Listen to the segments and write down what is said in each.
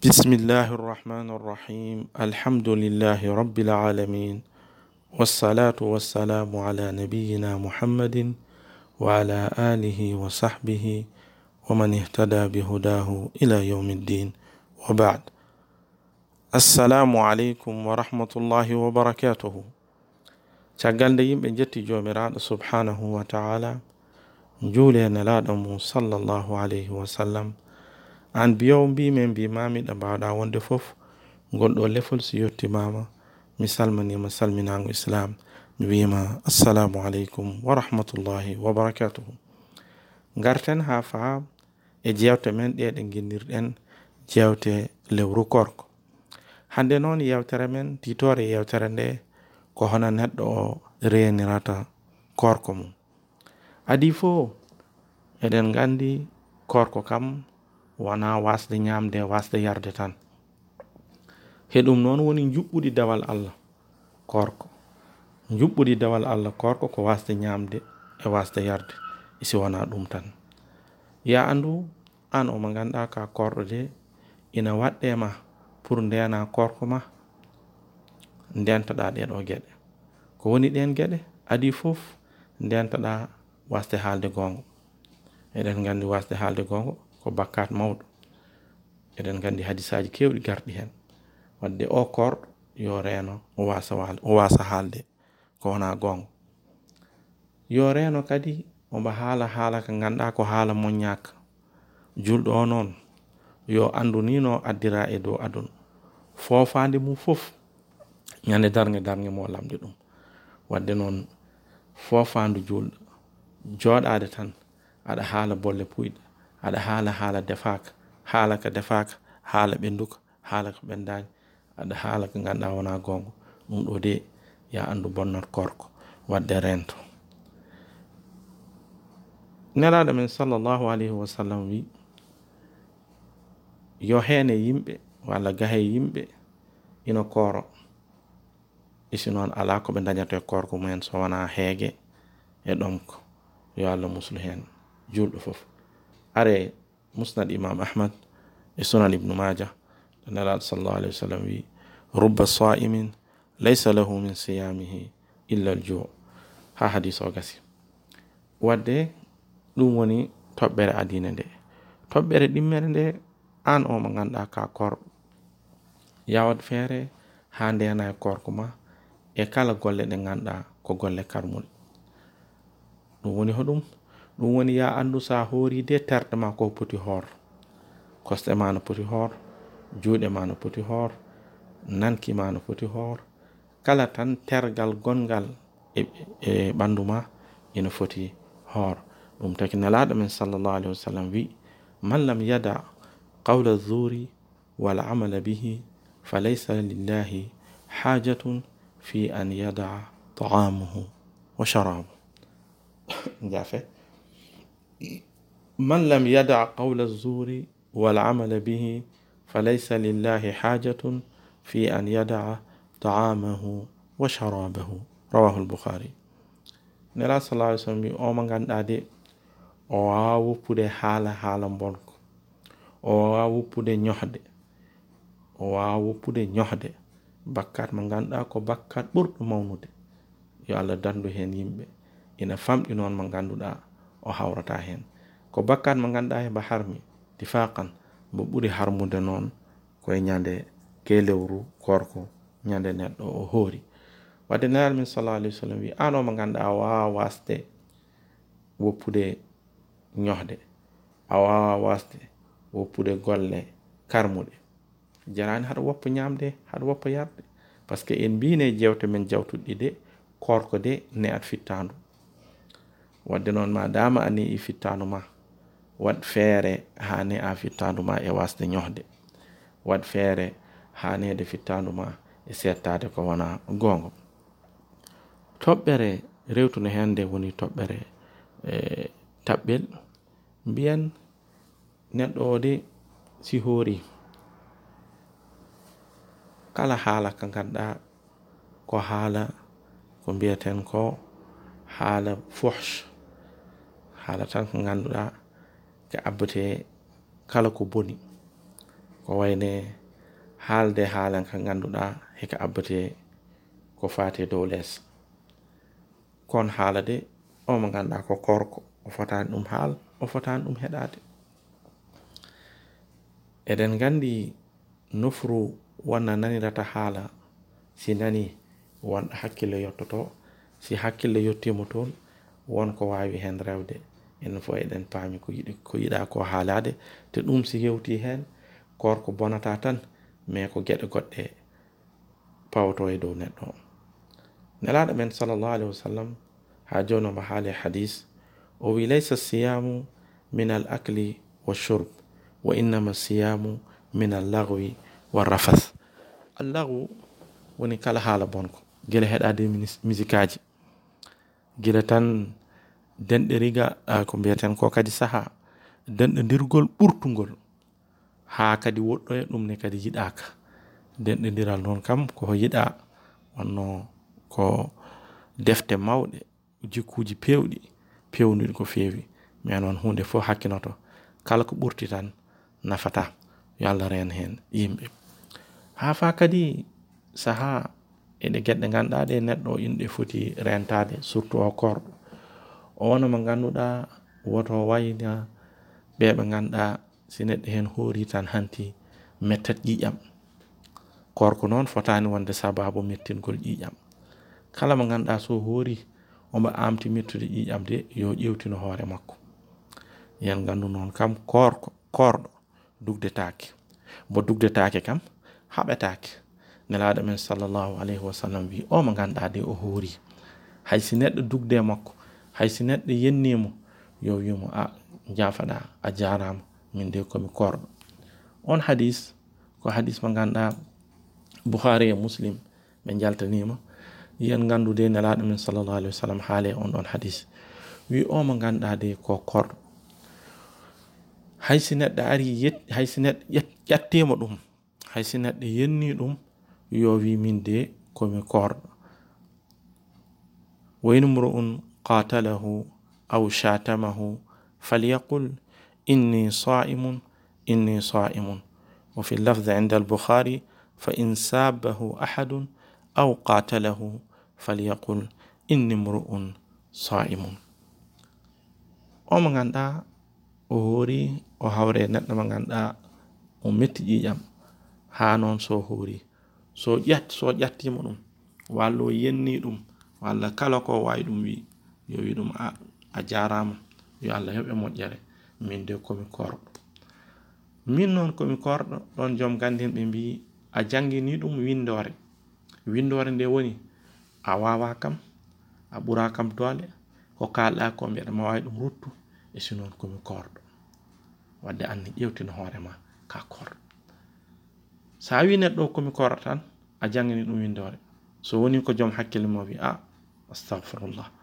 بسم الله الرحمن الرحيم الحمد لله رب العالمين والصلاة والسلام على نبينا محمد وعلى آله وصحبه ومن اهتدى بهداه إلى يوم الدين وبعد السلام عليكم ورحمة الله وبركاته nde yimɓe jetti jomiraɗo subhanahu juuli e nelaɗo mum sallllahu alayhi wa sallam. an biyow mbimin mbimami ɗo mbawɗa wonde foof gonɗo lefol so yettimama mi salminima salminago islam. Mi wima assalamu aleykum wa rahmatullahi wa barakatuhu. Garten ha faha e jewte men ɗe ɗe guinnirɗen jewte lewru korko hande noon yewtere men titore yewtere nde ko hono neɗɗo o renirata korko mum. Adi fo eɗen gandi korko kam wona wasde ñamde wasde yarde tan. Heɗum noon woni juɓɓuɗi dawal allah korko. Juɓɓuɗi dawal allah korko ko wasde ñamde e wasde yarde isi wona ɗum tan. Ya andu an omo ganduɗa ka korɗo de ina waɗɗema pour ndena korko ma ndentaɗa ɗeɗo gueɗe ko woni ɗen gueɗe adi foof ndentaɗa wasde haalde gongo. Eɗen gandi wasde haalde gongo ko bakkat mawɗo. Eɗen gandi hadisaji kewɗi garɗi hen. Wadde o korɗo yo reeno o wasa o wasa haalde ko wona gongo yo reeno kadi omo haala haala ka ganduɗa ko haala moññaka julɗo o noon yo andu nino addira e dow aduna. Fofande mum fof ñande darge darge mo lamɗi ɗum. Wadde noon fofandu julɗo joɗade tan aɗa haala bolle puyɗe. aɗa haala haala defaka haala ka defaka haala ɓenduka haala ka ɓendani aɗa haala ko ganduɗa wona gonga ɗum ɗo de ya andu bonnat korko wadde rento. Nelaɗo men sallllahu alayhi wa sallam wi yo hene yimɓe walla gahe yimɓe ina kooro. Isi noon ala ko ɓe dañata e korko mumen so wona heege e ɗomko yo allah muslu hen julɗo fof. are musnad imam ahmad e sunan ibnu maja ɗo nalaɗo sallllahu alih wa sallam wi rubba sa'imin laysa lahu min siyamihi illa l jo ha hadis o gasi. Wadde ɗum woni toɓɓere adina nde. Toɓɓere ɗimmere nde an o mo ganduɗa ka korɗo yawat feere ha ndena e korko ma e kala golle ɗe ganduɗa ko golle karmuɗe ɗum woni hoɗum ɗum woni ya andu sa hoori de terɗe ma ko poti hoor kosɗe ma no poti hoor juuɗe ma no poti hoor nanki ma no poti hoor kala tan tergal gongal e, e ɓandu ma ina foti hoor ɗum taki nelaɗo men sallllahu alayhi wa sallam wi man lam yada qawla zuri wal amala bihi falaysa lillahi hajatun fi an yadaa taamuhu wa sharabu jafe من لم يدع قول الزور والعمل به فليس لله حاجة في أن يدع طعامه وشرابه. رواه البخاري. نرى صلى الله عليه وسلم أو من عند أدي أو أو بدي حالا حالا بولك أو أو بدي نحد بكات أو بدي نحد. بكر من عند أكو بكات برد مونود يا الله دندو هنيم إن فهم إنه من عند أدي o hawrata hen. Ko bakkat mo ganduɗa heɓa harmi difaqan mo ɓuri harmude noon koye ñande ke lewru korko ñande neɗɗo o hoori. Wadde nelaɗo min sallah alih w sallam wi an o mo ganduɗa a wawa wasde woppude ñohde a wawa wasde woppude golle karmuɗe. Jarani haɗa woppa ñamde haɗa woppa yarde par ce que en mbine jewte men jawtuɗɗi de korko de ne at fittandu wadde noon ma dama ani i fittandu ma. Waɗ feere haane a fittandu ma e wasde ñohde. Waɗ feere hanede fittandu ma e settade ko wona gongo toɓɓere rewtuno hen nde woni toɓɓere e taɓɓel mbiyen neɗɗo o de si hoori. Kala haala ka ganduɗa ko haala ko mbiyeten ko haala fohche haala tan ko ganduɗa ko abbete kala ko boni. Ko wayne haalde haalan ka ganduɗa heka abbete ko fate dow less kon haala de o mo ganduɗa ko korko o fotani ɗum haal o fotani ɗum heɗade eɗen gandi nofru wonna nanirata haala si nani wonɗo hakkille yottoto si hakkille yettimo toon wonko wawi hen rewde. Enen fo eɗen paami ko yiɗi ko yiɗa ko haalade te ɗum si yewti hen korko bonata tan mais ko gueɗe goɗɗe pawto e dow neɗɗo o nelaɗo men sallllahu alayhi wa sallam ha jonomo haali hadis o wi laysa siyamu min al akli wa shurb wa innama siyamu min al lagwi wa rafath allagu woni kala haala bonko gila heɗade musique gila tan denɗe riga ko mbiyaten ko kadi sahaa denɗindirgol ɓurtugol ha kadi woɗɗoya e ɗumne kadi yiɗaka denɗidiral noon kam ko yiɗa wonno ko defte mawɗe jikkuji pewɗi pewnuɗi ko feewi. Mais noon hunde fof hakkinoto kala ko ɓurti tan nafata. Yo allah ren hen yimɓe. Ha fa kadi sahaa eɗe gueɗɗe ganduɗa ɗe neɗɗo inɗe foti rentade surtout o korɗo. O wona mo ganduɗa woto wayna ɓe ɓe ganduɗa si neɗɗo hen hoori tan hanti mettat ƴiƴam korko noon fotani wonde sababu mettingol ƴiƴam kala mo ganduɗa so hoori omo amti mettude ƴiƴam de yo ƴewtino hoore makko yen gandu noon kam korko korɗo dugdetake mo dugdetake kam haɓetake nelaɗo men sallllahu alayhi wa sallam wi o mo ganduɗa de o hoori haysi neɗɗo dugde makko haysi neɗɗo yennimo yo wimo a jafaɗa a jarama min de komi korɗo on hadis ko hadis mo ganduɗa bouhari e muslim ɓe jaltanima yen gandude nelaɗo men sallllahu alayhi wa sallam haale on ɗon hadis. Wi o mo ganduɗa de ko korɗo haysi neɗɗo ari haysi neɗɗo ƴattimo ɗum haysi neɗɗo yenni ɗum yo wi min de komi korɗo wayn mru'un قاتله أو شاتمه فليقل إني صائم إني صائم. وفي اللفظ عند البخاري فإن سابه أحد أو قاتله فليقل إني امرؤ صائم. ومن عند أهوري وهوري نتنا عند أمت جيجام هانون سو هوري سو جات سو جات يمنون والو يني دوم والا كالوكو واي دوم وي yo wi ɗum a a jarama. Yo allah heɓe moƴƴere. Min de komi korɗo. Min noon komi korɗo ɗon joom gandin ɓe mbi a jangini ɗum windore. Windore nde woni a wawa kam a ɓura kam doole ko kalɗa ko mbiyaɗa ma wawi ɗum ruttu e si noon komi korɗo. Wadde anni ƴewtino hoorema ka korɗo. Sa wi neɗɗo komi korɗo tan a jangini ɗum windore. So woni ko joom hakkille mo wi a astahfirullah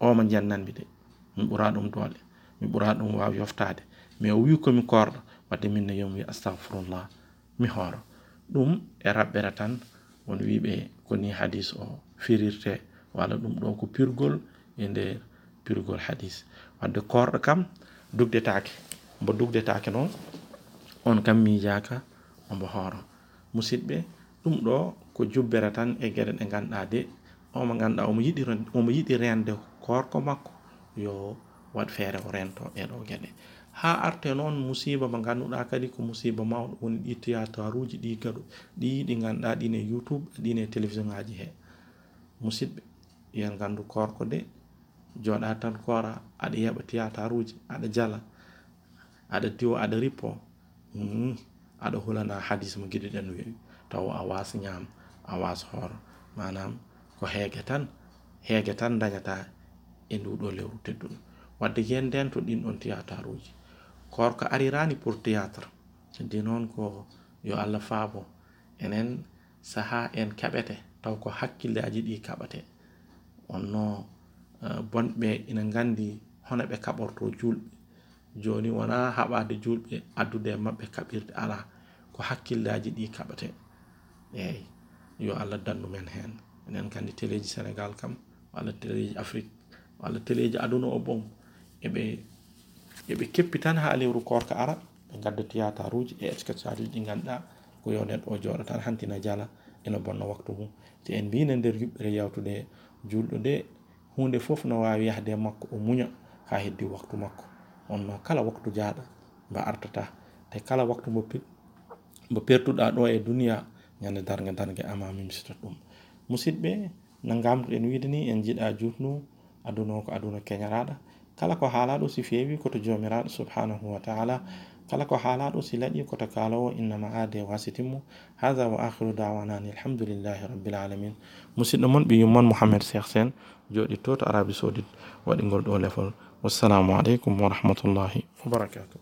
o mo jannanmi de mi ɓura ɗum doole mi ɓura ɗum waw yoftade mais o wi komi korɗo wadde minne yomi wi astahfirullah mi hooro ɗum e raɓɓere tan won wiɓe koni hadis o firirte walla ɗum ɗo ko pirgol e nder pirgol hadis wadde korɗo kam dugdetake mbo dugdetake noon on kam miijaka ombo hooro musidɓe ɗum ɗo ko jubbere tan e gueɗe ɗe ganduɗa de omo ganduɗa omo yiɗi omo yiɗi rende korko makko yo wat feere o rento ɗeɗo gueɗe ha arte noon musiba mo ganduɗa kadi ko musiba mawɗo woni ɗi théâtre uji ɗi gaɗo ɗi ɗi ganduɗa ɗine youtube ɗine télévision ngaji he. Musidɓe yen gandu korko de joɗa tan kora aɗa yeɓa théâtre uji aɗa jala aɗa diwa aɗa rippo hmm, aɗa hulana hadis mo guiɗiɗen weewi taw a wasa ñaam a wasa manam ko heege tan heege tan dañata e nduɗo lewru tedduɗo wadde yen nden to ɗin ɗon théâtre uji korko arirani pour théâtre de noon ko yo allah faabo enen saaha en keɓete taw ko hakkilleji ɗi kaɓate onno bonɓe ina gandi hono ɓe kaɓorto julɓe joni wona haɓade julɓe addude mabɓe kaɓirde ala ko hakkillaji ɗi kaɓate eyyi yo allah dandu men hen enen kandi téléji sénégal kam walla téléji afrique walla téléji aduna o ɓom eɓe eɓe keppi tan ha lewru korka ara ɓe gadda théâtre uji e sketchage uji ɗi ganduɗa ko yo neɗɗo o jooɗo tan hantina jala ina bonna waktu mum te en mbino nder yuɓɓere yawtude julɗo de hunde fof no wawi yahde makko o muña ha heddi waktu makko. Onno kala waktu jaaɗa mba artata. Te kala waktu mo mo pertuɗa ɗo e duniya ñande darge darge ama mimsita ɗum musidɓe no gamduɗen wiide ni en jiiɗa jutnu aduna o ko aduna keñaraɗa kala ko haalaɗo si feewi koto jomiraɗo subhanahu wa taala kala ko haalaɗo si laaƴi koto kaalowo innama aade wasitimmo hada wa akhiru dawana ani alhamdulillahi rabbil alamin musidɗo moon ɓi yummon mouhamed cheikh sene jooɗi to to arabi saudite waɗigol ɗo lefol wassalamu aleykum wa rahmatullahi wa barakatuh